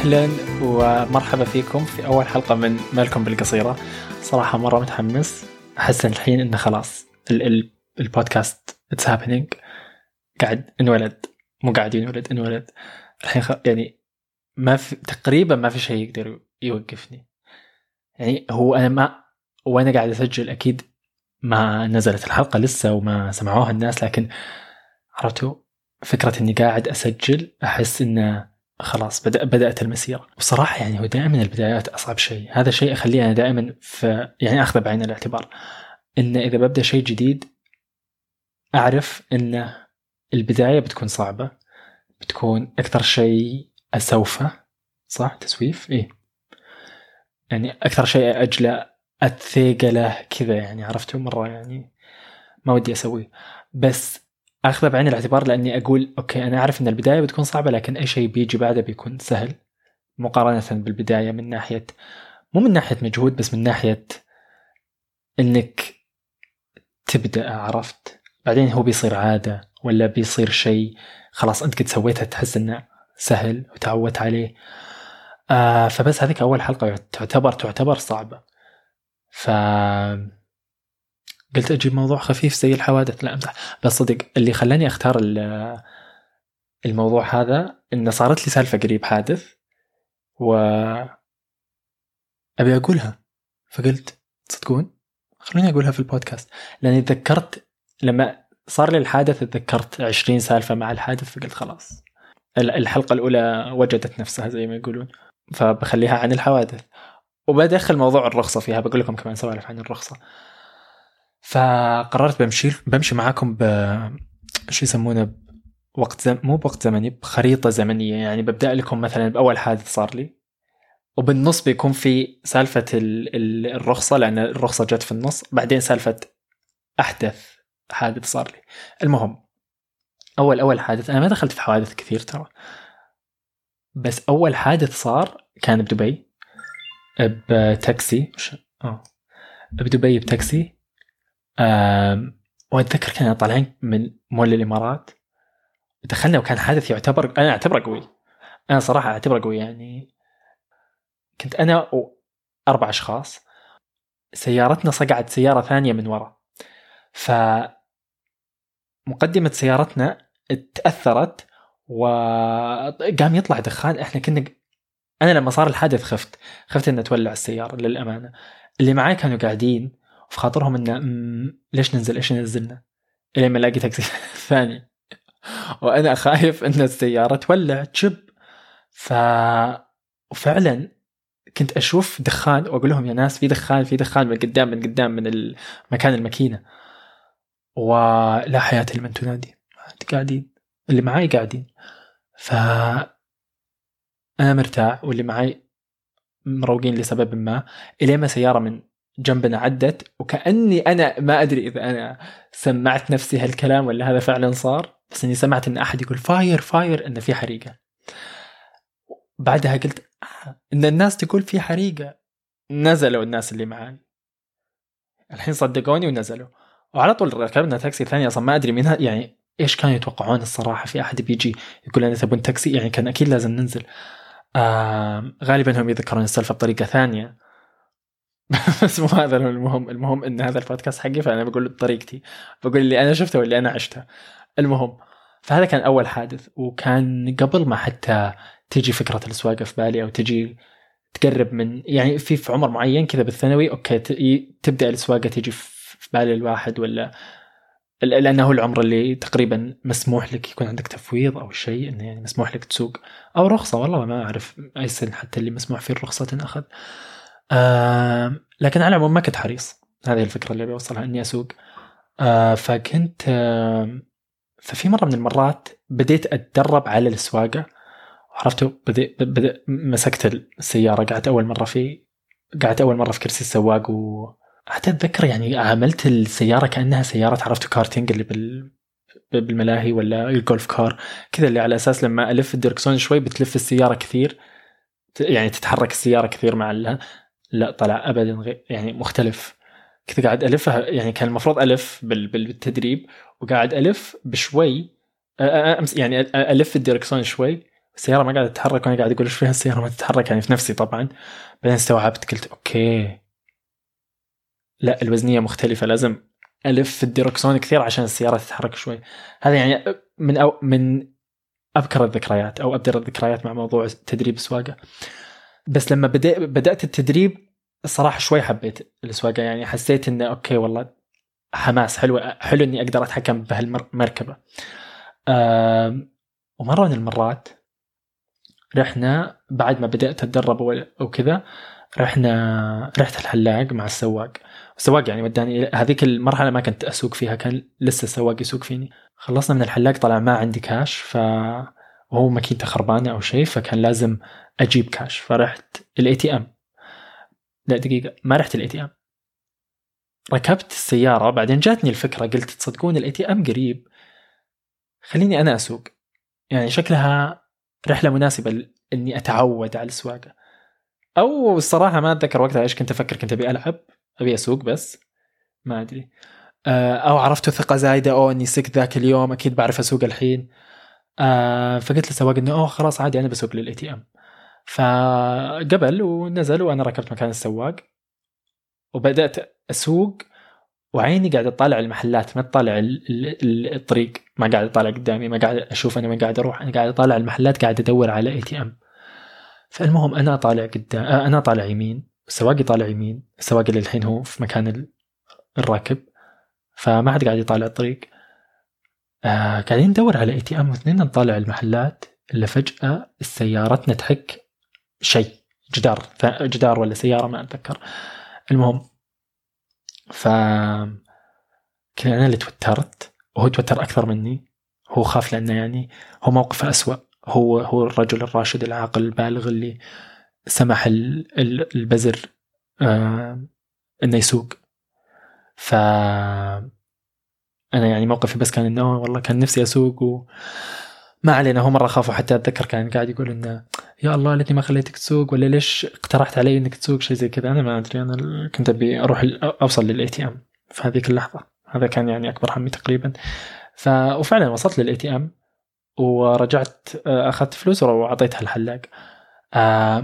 أهلا ومرحبا فيكم في أول حلقة من مالكم بالقصيرة. صراحة مرة متحمس. أحس الحين انه خلاص ال ال البودكاست it's happening قاعد انولد. مو قاعد ينولد انولد. الحين خ... يعني ما في تقريبا ما في شيء يقدر يوقفني. يعني هو أنا ما وأنا قاعد أسجل أكيد ما نزلت الحلقة لسه وما سمعوها الناس لكن عرفتوا؟ فكرة إني قاعد أسجل أحس إنه خلاص بدأ بدأت المسيرة. وصراحة يعني هو دائما البدايات أصعب شيء. هذا شيء أخليه أنا دائما في يعني أخذه بعين الاعتبار. إن إذا ببدأ شيء جديد أعرف إن البداية بتكون صعبة. بتكون أكثر شيء أسوفة صح؟ تسويف؟ إيه. يعني أكثر شيء أجله أتثيقله كذا يعني عرفتوا مرة يعني ما ودي أسويه. بس اخذه بعين الاعتبار لأني أقول أوكي أنا أعرف إن البداية بتكون صعبة لكن أي شيء بيجي بعده بيكون سهل. مقارنة بالبداية من ناحية مو من ناحية مجهود بس من ناحية إنك تبدأ عرفت؟ بعدين هو بيصير عادة ولا بيصير شيء خلاص أنت قد سويته تحس إنه سهل وتعودت عليه. آه فبس هذيك أول حلقة تعتبر تعتبر صعبة. ف قلت أجيب موضوع خفيف زي الحوادث. لا امزح بس صدق اللي خلاني أختار الموضوع هذا إنه صارت لي سالفة قريب حادث و أبي أقولها. فقلت تصدقون خلوني أقولها في البودكاست. لأني تذكرت لما صار لي الحادث تذكرت 20 سالفة مع الحادث فقلت خلاص. الحلقة الأولى وجدت نفسها زي ما يقولون. فبخليها عن الحوادث. وبدخل موضوع الرخصة فيها. بقول لكم كمان سوالف عن الرخصة. فقررت بمشي بمشي معاكم ب شو يسمونه وقت زم... مو بوقت زمني بخريطة زمنية. يعني ببدأ لكم مثلا بأول حادث صار لي وبالنص بيكون في سالفة ال... الرخصة لأن الرخصة جت في النص. بعدين سالفة أحدث حادث صار لي. المهم أول أول حادث أنا ما دخلت في حوادث كثير ترى. بس أول حادث صار كان بدبي بتاكسي. آه. بدبي بتاكسي. وأتذكر كنا طالعين من مول الإمارات. دخلنا وكان حادث يعتبر أنا أعتبره قوي. أنا صراحة أعتبره قوي يعني. كنت أنا وأربع أشخاص. سيارتنا صقعت سيارة ثانية من ورا. ف مقدمة سيارتنا تأثرت وقام يطلع دخان. إحنا كنا أنا لما صار الحادث خفت. خفت ان تولع السيارة للأمانة. اللي معي كانوا قاعدين في خاطرهم انه ليش ننزل؟ إيش نزلنا الين ما الاقي تاكسي ثاني. وأنا خايف إن السيارة تولع تشب. ف وفعلا كنت أشوف دخان وأقول لهم يا ناس في دخان في دخان من قدام من قدام من مكان الماكينة. ولا حياه لمن تنادي. قاعدين. اللي معاي قاعدين. ف أنا مرتاح واللي معاي مروقين لسبب ما. الين ما سيارة من جنبنا عدت وكأني أنا ما أدري إذا أنا سمعت نفسي هالكلام ولا هذا فعلا صار بس إني سمعت إن أحد يقول فاير فاير انه في حريقة. بعدها قلت آه إن الناس تقول في حريقة. نزلوا الناس اللي معاي. الحين صدقوني ونزلوا. وعلى طول ركبنا تاكسي ثاني أصلا ما أدري منها يعني إيش كانوا يتوقعون الصراحة في أحد بيجي يقول لنا تبون تاكسي؟ يعني كان أكيد لازم ننزل. آه غالبا هم يذكرون السالفة بطريقة ثانية. بس مو هذا المهم. المهم إن هذا البودكاست حقي فأنا بقول بطريقتي. بقول اللي أنا شفته واللي أنا عشته. المهم فهذا كان أول حادث وكان قبل ما حتى تجي فكرة السواقه في بالي أو تجي تقرب من يعني في في عمر معين كذا بالثانوي أوكي تبدأ السواقه تجي في بال الواحد ولا لأنه هو العمر اللي تقريبا مسموح لك يكون عندك تفويض أو شيء إنه يعني مسموح لك تسوق. أو رخصة والله ما أعرف اي سن حتى اللي مسموح فيه الرخصة تنأخذ. لكن على العموم ما كنت حريص. هذه الفكرة اللي بوصلها إني أسوق. آه فكنت ففي مرة من المرات بديت أتدرب على السواقة. عرفتوا؟ بدأ, بدأ مسكت السيارة قعدت أول مرة في قعدت أول مرة في كرسي السواق و حتى أتذكر يعني عاملت السيارة كأنها سيارة عرفتوا؟ كارتينج اللي بال بالملاهي ولا ال golf car كذا اللي على أساس لما ألف الدركسون شوي بتلف السيارة كثير يعني تتحرك السيارة كثير مع لا طلع ابدا غير يعني مختلف. كنت قاعد ألفها يعني كان المفروض ألف بالتدريب وقاعد ألف بشوي يعني ألف الديركسون شوي. السيارة ما قاعدة تتحرك وأنا قاعد أقول إيش فيها السيارة ما تتحرك يعني في نفسي طبعا. بعدين استوعبت قلت okay. لا الوزنية مختلفة لازم ألف في الديركسون كثير عشان السيارة تتحرك شوي. هذا يعني من أو من أبكر الذكريات أو أبدر الذكريات مع موضوع تدريب السواقه بس لما بدأ بدأت التدريب الصراحه شوي حبيت السواقه يعني حسيت إنه أوكي والله حماس حلو حلو إني أقدر أتحكم بهالمركبة. ومرة من المرات رحنا بعد ما بدأت أتدرب وكذا رحنا رحت الحلاق مع السواق. السواق يعني وداني هذيك المرحلة ما كنت أسوق فيها كان لسه السواق يسوق فيني. خلصنا من الحلاق طلع ما عندي كاش ف وهو ماكينته خربانه أو شيء فكان لازم أجيب كاش فرحت ال ATM لا دقيقة ما رحت ال ATM ركبت السيارة بعدين جاتني الفكرة قلت تصدقون ال ATM قريب. خليني أنا أسوق. يعني شكلها رحلة مناسبة إني أتعود على السواقة. أو الصراحة ما أتذكر وقتها إيش كنت أفكر كنت أبي ألعب أبي أسوق بس. ما أدري. آه، أو عرفت ثقة زايدة أو إني سقت ذاك اليوم أكيد بعرف أسوق الحين. آه، فقلت للسواق إنه أوه خلاص عادي أنا بسوق لل ATM فقبل ونزل وأنا ركبت مكان السواق وبدأت أسوق وعيني قاعد اطالع المحلات ما تطالع الطريق ما قاعد أطالع قدامي ما قاعد أشوف أنا وين قاعد أروح أنا قاعد أطالع المحلات قاعد أدور على ATM فالمهم أنا طالع قدام آه، أنا طالع يمين السواق يطالع يمين السواق اللي الحين هو في مكان الراكب فما حد قاعد يطالع الطريق. آه قاعدين ندور على ATM واثنين نطالع المحلات إلا فجأة سيارتنا تحك شيء جدار جدار ولا سيارة ما أتذكر. المهم ف كان أنا اللي توترت وهو توتر أكثر مني هو خاف لأنه يعني هو موقفه أسوأ. هو هو الرجل الراشد العاقل البالغ اللي سمح البزر آه إنه يسوق. ف أنا يعني موقفي بس كان إنه والله كان نفسي أسوق و ما علينا. هو مرة خافوا حتى أتذكر كان قاعد يقول إنه يا الله ليتني ما خليتك تسوق ولا ليش اقترحت علي إنك تسوق؟ شيء زي كذا. أنا ما أدري. أنا كنت أبي أروح أوصل لل ATM في هذيك اللحظة. هذا كان يعني أكبر همي تقريبا. ف وفعلا وصلت لل ATM ورجعت آه، أخذت فلوس وأعطيتها الحلاق.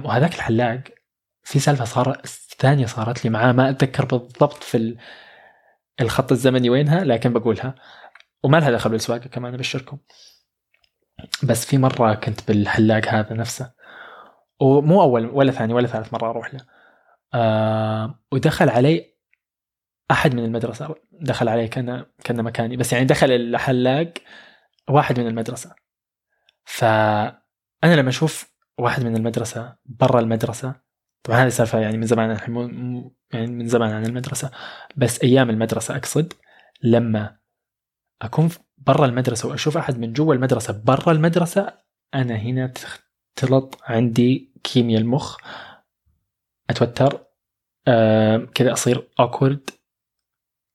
وهذاك الحلاق في سالفة صار ثانية صارت لي معاه. ما أتذكر بالضبط في الخط الزمني وينها؟ لكن بقولها. وما لها دخل بالسواقة كمان أبشركم. بس في مرة كنت بالحلاق هذا نفسه. ومو أول ولا ثاني ولا ثالث مرة أروح له. آه ودخل علي أحد من المدرسة. دخل علي كان كان مكاني. بس يعني دخل الحلاق واحد من المدرسة. فأنا لما أشوف واحد من المدرسة برا المدرسة طبعا هذه سالفة يعني من زمان يعني من زمان عن المدرسة. بس أيام المدرسة أقصد لما أكون برا المدرسة وأشوف أحد من جوا المدرسة برا المدرسة أنا هنا تختلط عندي كيمياء المخ أتوتر آه كذا أصير awkward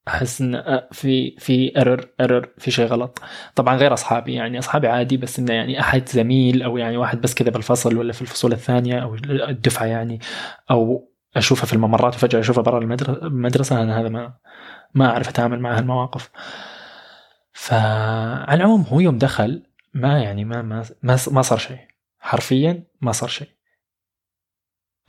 أحس إن آه، في في error error في شيء غلط. طبعا غير أصحابي يعني أصحابي عادي بس إنه يعني أحد زميل أو يعني واحد بس كذا بالفصل ولا في الفصول الثانية أو الدفعة يعني أو أشوفه في الممرات وفجأة أشوفه برا المدرسة أنا هذا ما ما أعرف أتعامل مع هالمواقف فعلى العموم هو يوم دخل ما يعني ما ما ما صار شيء. حرفيا ما صار شيء.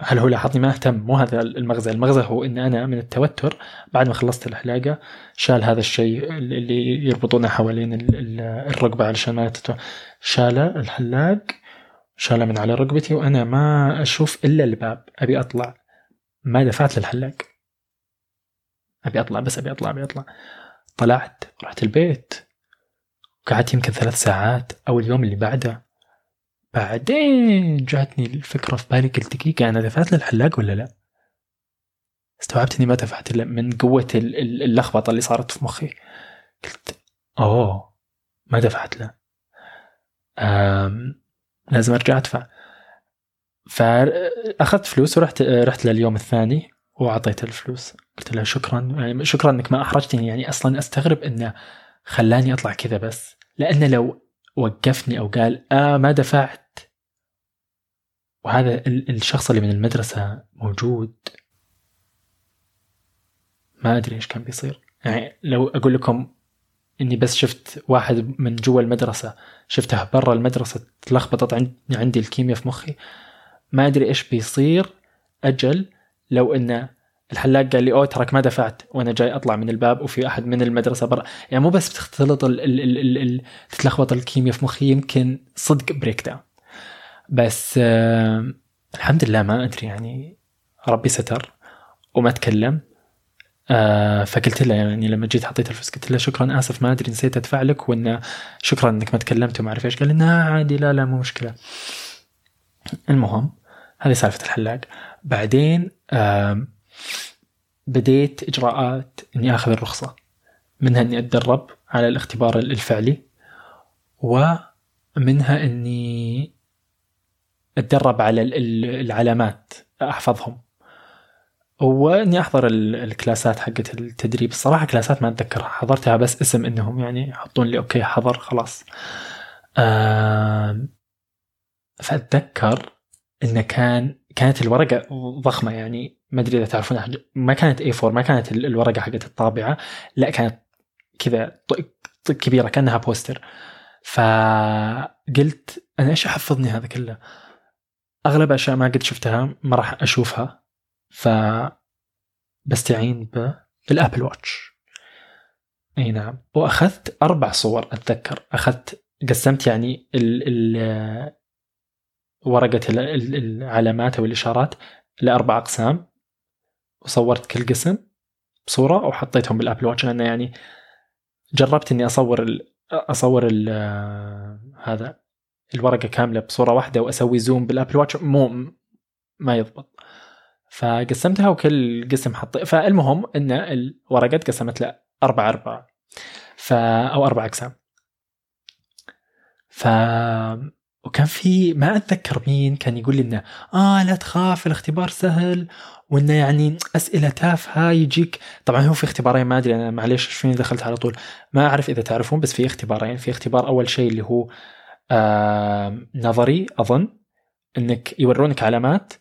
هل هو لاحظني؟ ما اهتم. مو هذا المغزى. المغزى هو إن أنا من التوتر بعد ما خلصت الحلاقة شال هذا الشيء اللي يربطونه حوالين الركبة علشان ما تتو... شاله الحلاق شاله من على ركبتي وأنا ما أشوف إلا الباب. أبي أطلع. ما دفعت للحلاق. أبي أطلع بس أبي أطلع أبي أطلع. طلعت رحت البيت. قعدت يمكن ثلاث ساعات أو اليوم اللي بعده. بعدين جاتني الفكرة في بالي قلت دقيقة أنا دفعت للحلاق ولا لا؟ استوعبت إني ما دفعت إلا من قوة اللخبطة اللي صارت في مخي. قلت أوه ما دفعت له. لازم أرجع أدفع. فأخذت فلوس ورحت رحت لليوم الثاني وأعطيته الفلوس. قلت له شكرا يعني شكرا إنك ما أحرجتني يعني أصلا أستغرب إنه خلاني أطلع كذا بس. لأنه لو وقفني أو قال آه ما دفعت. وهذا الشخص اللي من المدرسة موجود. ما أدري إيش كان بيصير. يعني لو أقول لكم إني بس شفت واحد من جوا المدرسة شفته برا المدرسة تلخبطت عندي الكيمياء في مخي ما أدري إيش بيصير. أجل لو إن الحلاق قال لي أوه تراك ما دفعت وأنا جاي أطلع من الباب وفي أحد من المدرسة برا. يعني مو بس بتختلط ال ال ال ال تتلخبط الكيمياء في مخي يمكن صدق breakdown بس آه الحمد لله ما أدري يعني. ربي ستر وما تكلم. آه فقلت له يعني لما جيت حطيت الفلوس قلت له شكرا آسف ما أدري نسيت أدفع لك وإن شكرا إنك ما تكلمت وما أعرف إيش. قال لي عادي لا لا مو مشكلة. المهم هذه سالفة الحلاق. بعدين آه بديت إجراءات إني آخذ الرخصة. منها إني أتدرب على الاختبار الفعلي ومنها إني اتدرب على العلامات احفظهم. واني أحضر الكلاسات حقت التدريب. الصراحة كلاسات ما أتذكرها. حضرتها بس اسم إنهم يعني يحطون لي أوكي حضر خلاص. فأتذكر إنه كان كانت الورقة ضخمة يعني. ما أدري إذا تعرفونها. ما كانت A4 ما كانت الورقة حقت الطابعة. لا كانت كذا كبيرة كأنها poster. فقلت أنا إيش أحفظني هذا كله؟ أغلب أشياء ما قد شفتها ما راح أشوفها ف بستعين بال Apple Watch. أي نعم. وأخذت أربع صور أتذكر. أخذت قسمت يعني ال ال ورقة العلامات أو الإشارات لأربع أقسام. وصورت كل قسم بصورة وحطيتهم بال Apple Watch لأنه يعني جربت إني أصور أصور هذا الورقة كاملة بصورة واحدة وأسوي zoom بال Apple Watch مو ما يضبط. فقسمتها وكل قسم حط فالمهم إن الورقة تقسمت ل أربع أربع ف أو أربع أقسام. ف وكان في ما أتذكر مين كان يقول لي إنه آه لا تخاف الاختبار سهل وإنه يعني أسئلة تافهة يجيك. طبعا هو في اختبارين ما أدري أنا معليش فيني دخلت على طول. ما أعرف إذا تعرفون بس في اختبارين. في اختبار أول شيء اللي هو نظري أظن إنك يورونك علامات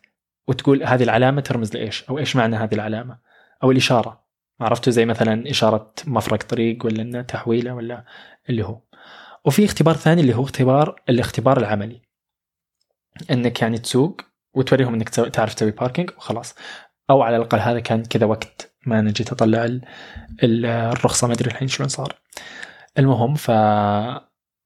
وتقول هذه العلامة ترمز لإيش؟ أو إيش معنى هذه العلامة؟ أو الإشارة. عرفتوا زي مثلا إشارة مفرق طريق ولا إنه تحويلة ولا اللي هو. وفي اختبار ثاني اللي هو اختبار الاختبار العملي. إنك يعني تسوق وتوريهم إنك تعرف تسوي باركينج وخلاص. أو على الأقل هذا كان كذا وقت ما أنا جيت اطلع الرخصة ما أدري الحين شلون صار. المهم ف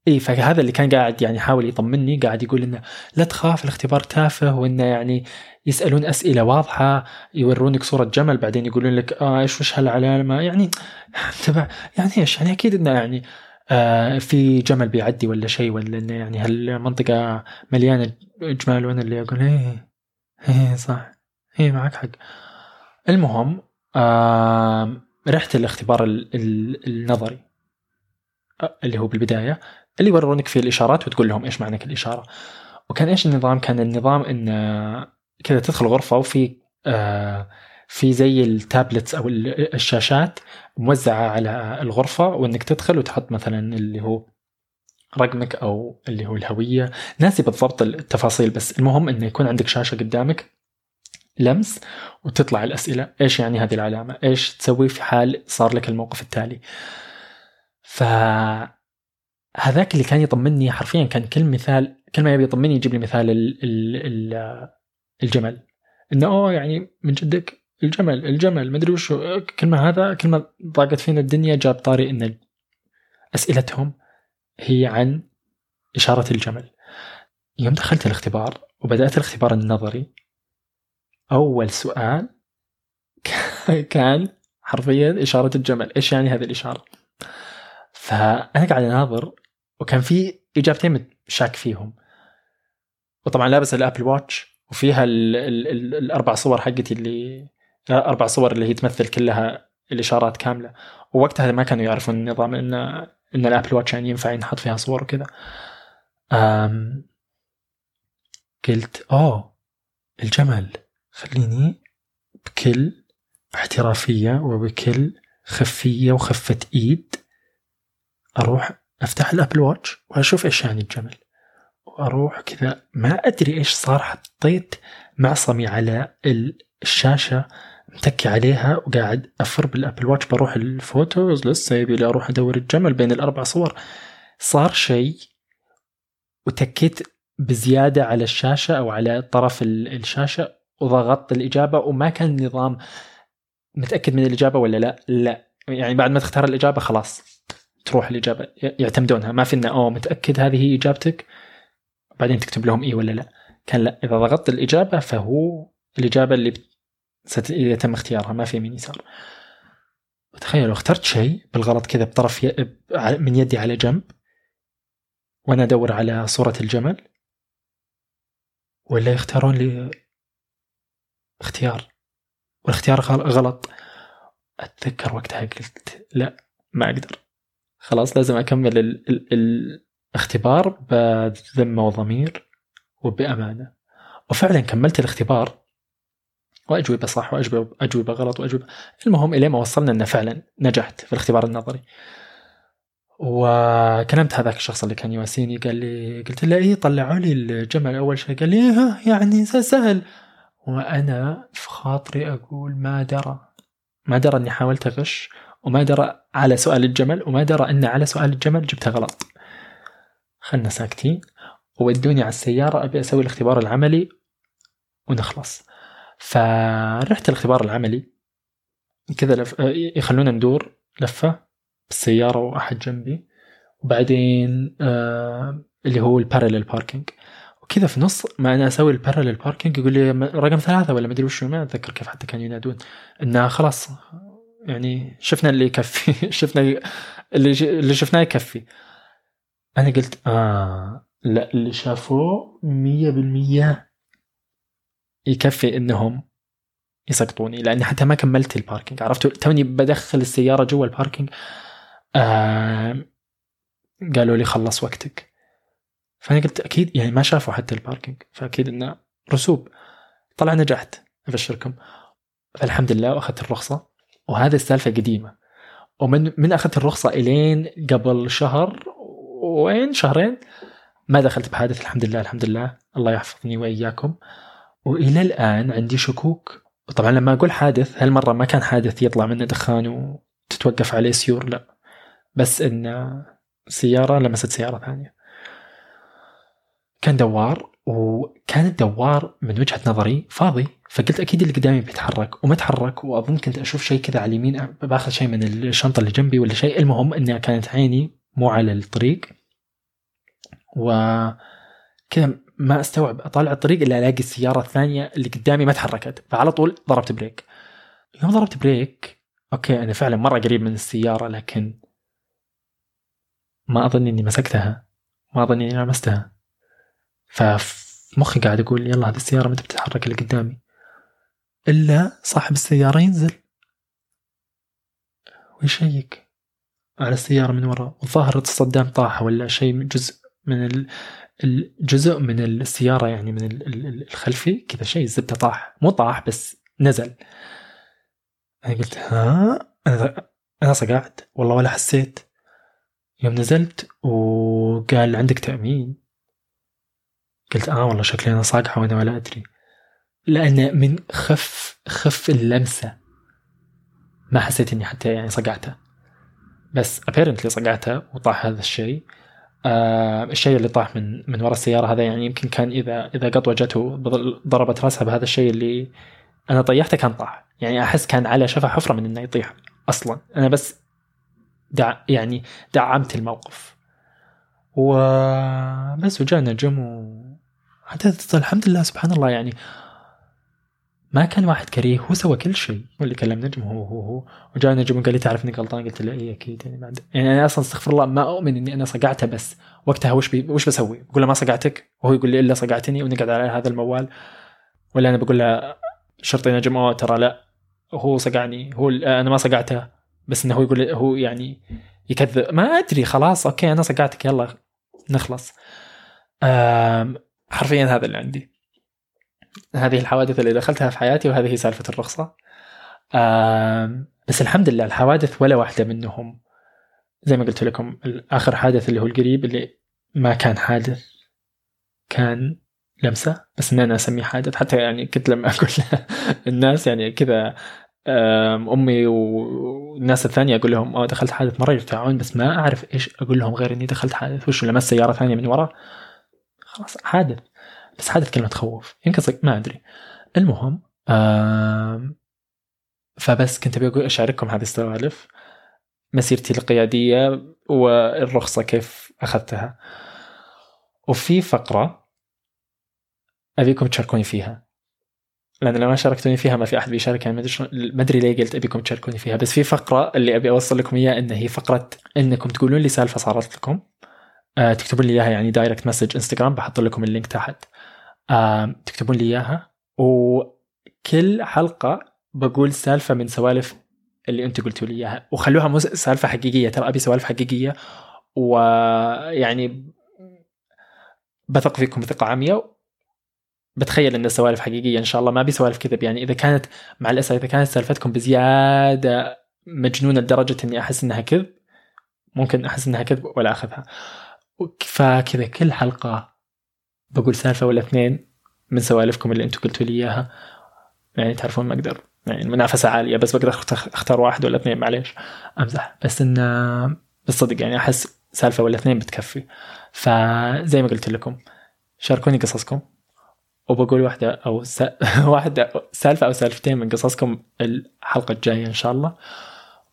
إي فهذا اللي كان قاعد يعني يحاول يطمني قاعد يقول إنه لا تخاف الاختبار تافه وإنه يعني يسألون أسئلة واضحة يورونك صورة جمل بعدين يقولون لك آه إيش وش هالعلامة؟ يعني تبع يعني إيش؟ يعني أكيد إنه يعني آه في جمل بيعدي ولا شيء ولا إنه يعني هالمنطقة مليانة جمال وأنا اللي أقول إيه إيه صح إيه معك حق. المهم آه رحت الاختبار النظري اللي هو بالبداية. اللي يورونك فيه الإشارات وتقول لهم إيش معنى كل اشاره وكان إيش النظام؟ كان النظام إن كذا تدخل غرفة وفي آه في زي التابلتس أو الشاشات موزعة على الغرفة وإنك تدخل وتحط مثلا اللي هو رقمك أو اللي هو الهوية. ناسي بالضبط التفاصيل بس المهم إنه يكون عندك شاشة قدامك لمس وتطلع الأسئلة. إيش يعني هذه العلامة؟ إيش تسوي في حال صار لك الموقف التالي؟ ف هذاك اللي كان يطمني حرفيا كان كل مثال كل ما يبي يطمني يجيب لي مثال ال ال ال الجمل. إنه أوه يعني من جدك الجمل الجمل ما أدري وش كلمه هذا كلمه ضاقت فينا الدنيا جاب طاري إن أسئلتهم هي عن إشارة الجمل. يوم دخلت الاختبار وبدأت الاختبار النظري أول سؤال كان حرفيا إشارة الجمل. إيش يعني هذه الإشارة؟ فأنا قاعد أناظر وكان في اجابتين شاك فيهم. وطبعا لابس ال Apple Watch وفيها ال ال ال الأربع صور حقتي اللي أربع صور اللي هي تمثل كلها الإشارات كاملة. ووقتها ما كانوا يعرفون النظام إن إن ال Apple Watch يعني ينفع ينحط فيها صور وكذا. قلت أوه الجمل خليني بكل احترافية وبكل خفية وخفة إيد أروح أفتح ال Apple Watch وأشوف إيش يعني الجمل. وأروح كذا ما أدري إيش صار حطيت معصمي على الشاشة متكي عليها وقاعد أفر بال Apple Watch. بروح ال photos لسه يبي لي أروح أدور الجمل بين الأربع صور. صار شيء وتكيت بزيادة على الشاشة أو على طرف الشاشة وضغطت الإجابة وما كان النظام متأكد من الإجابة ولا لا. لا. يعني بعد ما تختار الإجابة خلاص. تروح الإجابة يعتمدونها. ما في انه أوه متأكد هذه هي إجابتك؟ بعدين تكتب لهم اي ولا لا. كان لا إذا ضغطت الإجابة فهو الإجابة اللي سيتم اختيارها ما في يمين يسار. تخيل لو اخترت شيء بالغلط كذا بطرف ي... من يدي على جنب وأنا أدور على صورة الجمل ولا يختارون لي اختيار؟ والاختيار غلط. أتذكر وقتها قلت لا ما أقدر. خلاص لازم أكمل ال... ال... الاختبار بذمة وضمير وبأمانة. وفعلا كملت الاختبار. وأجوبة صح وأجوبة أجوبة غلط وأجوبة. المهم إلين ما وصلنا إنه فعلا نجحت في الاختبار النظري. وكلمت هذاك الشخص اللي كان يواسيني قال لي قلت له إيه طلعوا لي الجمل أول شيء. قال لي إيه يعني سهل. وأنا في خاطري أقول ما درى. ما درى إني حاولت أغش. وما درى على سؤال الجمل وما درى إن على سؤال الجمل جبتها غلط. خلنا ساكتين. ودوني على السيارة أبي أسوي الاختبار العملي ونخلص. فرحت الاختبار العملي. كذا لف... يخلونا ندور لفة بالسيارة وأحد جنبي. وبعدين آه اللي هو البارلل باركينج وكذا في نص ما أنا أسوي ال parallel parking يقول لي رقم ثلاثة ولا ما أدري وش ما أتذكر كيف حتى كانوا ينادون. انه خلاص يعني شفنا اللي يكفي. شفنا اللي اللي شفناه يكفي. أنا قلت آه لا اللي شافوه مية بالمية يكفي إنهم يسقطوني لأني حتى ما كملت ال parking عرفتوا؟ توني بدخل السيارة جوا ال parking آه قالوا لي خلص وقتك. فأنا قلت أكيد يعني ما شافوا حتى ال parking فأكيد إنه رسوب. طلع نجحت أبشركم. فالحمد لله وأخذت الرخصة. وهذه السالفة قديمة. ومن من أخذت الرخصة إلين قبل شهر وين؟ شهرين؟ ما دخلت بحادث الحمد لله الحمد لله. الله يحفظني وإياكم. وإلى الآن عندي شكوك. طبعا لما أقول حادث هالمره ما كان حادث يطلع منه دخان وتتوقف عليه سير؟ لا. بس إن سيارة لمست سيارة ثانية. كان دوار. وكان الدوار من وجهة نظري فاضي فقلت أكيد اللي قدامي بيتحرك وما تحرك وأظن كنت أشوف شيء كذا على اليمين بآخذ شيء من الشنطة اللي جنبي ولا شيء. المهم انها كانت عيني مو على الطريق و كذا ما استوعب أطالع الطريق إلا ألاقي السيارة الثانية اللي قدامي ما تحركت فعلى طول ضربت بريك. يوم ضربت brake okay أنا فعلا مرة قريب من السيارة لكن ما أظن إني مسكتها ما أظن إني لمستها. ففي مخي قاعد أقول يلا هذه السيارة متى بتتحرك اللي قدامي؟ إلا صاحب السيارة ينزل. ويشيك على السيارة من وراء. والظاهر الصدام طاح ولا شيء جزء من الجزء من السيارة يعني من الخلفي كذا شيء الزبدة طاح. مو طاح بس نزل. أنا قلت ها؟ أنا أنا صقعت. والله ولا حسيت. يوم نزلت وقال عندك تأمين؟ قلت آه والله شكلي أنا صاقعة وأنا ولا أدري. لأن من خف خف اللمسة ما حسيت إني حتى يعني صقعتها بس apparently صقعتها وطاح هذا الشيء. آه الشيء اللي طاح من من وراء السيارة هذا يعني يمكن كان إذا إذا قطوة جته ضربت رأسها بهذا الشيء اللي أنا طيحته كان طاح. يعني أحس كان على شفا حفرة من إنه يطيح أصلا. أنا بس دع يعني دعمت الموقف. وبس وجانا نجم و الحمد لله سبحان الله يعني ما كان واحد كريه هو سوى كل شيء. هو اللي كلم نجم هو هو هو. وجاء نجم وقال لي تعرف اني غلطان؟ قلت له اي أكيد يعني بعد يعني أنا أصلا استغفر الله ما أؤمن إني أنا صقعته بس. وقتها وش بي وش بسوي؟ بقول له ما صقعتك؟ وهو يقول لي إلا صقعتني. ونقعد على هذا الموال. ولا أنا بقول له شرطي نجم. أوه ترى لا. هو صقعني. هو أنا ما صقعته. بس إنه هو يقول هو يعني يكذب. ما أدري خلاص okay أنا صقعتك يلا نخلص. حرفيا هذا اللي عندي. هذه الحوادث اللي دخلتها في حياتي وهذه سالفة الرخصة. بس الحمد لله الحوادث ولا واحدة منهم. زي ما قلت لكم آخر حادث اللي هو القريب اللي ما كان حادث كان لمسة بس ان أنا أسميه حادث. حتى يعني كنت لما أقول الناس يعني كذا أمي والناس الثانية أقول لهم آه دخلت حادث مرة يرتاعون بس ما أعرف إيش أقول لهم غير إني دخلت حادث. وش لمست سيارة ثانية من ورا؟ خلاص حادث بس حادث كلمة تخوف. يمكن ما أدري. المهم فبس كنت أبي أشارككم هذه السوالف. مسيرتي القيادية والرخصة كيف أخذتها. وفي فقرة أبيكم تشاركوني فيها. لأن لو ما شاركتوني فيها ما في أحد بيشارك يعني ما أدري ليه قلت أبيكم تشاركوني فيها. بس في فقرة اللي أبي اوصل لكم إياها ان هي فقرة إنكم تقولون لي سالفة صارت لكم. آه تكتبون لي إياها يعني direct message انستغرام بحط لكم ال link تحت. آه تكتبون لي إياها. وكل حلقة بقول سالفة من سوالف اللي انت قلتوا لي إياها. وخلوها سالفة حقيقية ترى أبي سوالف حقيقية. ويعني بثق فيكم ثقة عمياء. بتخيل إن السوالف حقيقية إن شاء الله ما أبي سوالف كذب. يعني إذا كانت مع الأسف إذا كانت سالفتكم بزيادة مجنونة لدرجة إني أحس إنها كذب ممكن أحس إنها كذب ولا أخذها. فكذا كل حلقة بقول سالفه ولا اثنين من سوالفكم اللي أنتم قلتوا لي إياها. يعني تعرفون ما أقدر. يعني المنافسة عالية بس بقدر أختار واحد ولا اثنين معليش. أمزح. بس ان بالصدق يعني أحس سالفه ولا اثنين بتكفي. فزي ما قلت لكم شاركوني قصصكم. وبقول واحدة أو س... واحدة سالفة أو سالفتين من قصصكم الحلقة الجاية إن شاء الله.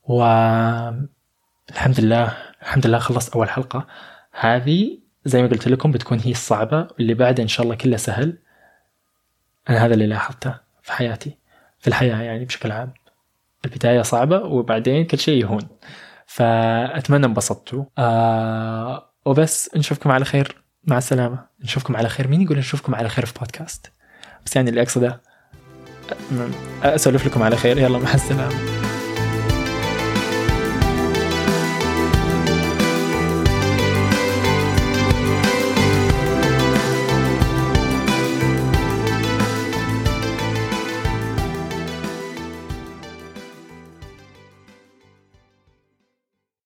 والحمد لله الحمد لله خلصت أول حلقة. هذه زي ما قلت لكم بتكون هي الصعبة اللي بعدها إن شاء الله كله سهل. أنا هذا اللي لاحظته في حياتي في الحياة يعني بشكل عام. البداية صعبة وبعدين كل شيء يهون. فأتمنى انبسطتوا. آه وبس نشوفكم على خير. مع السلامة. نشوفكم على خير. مين يقول نشوفكم على خير في بودكاست؟ بس يعني اللي أقصده أسولف لكم على خير. يلا مع السلامة.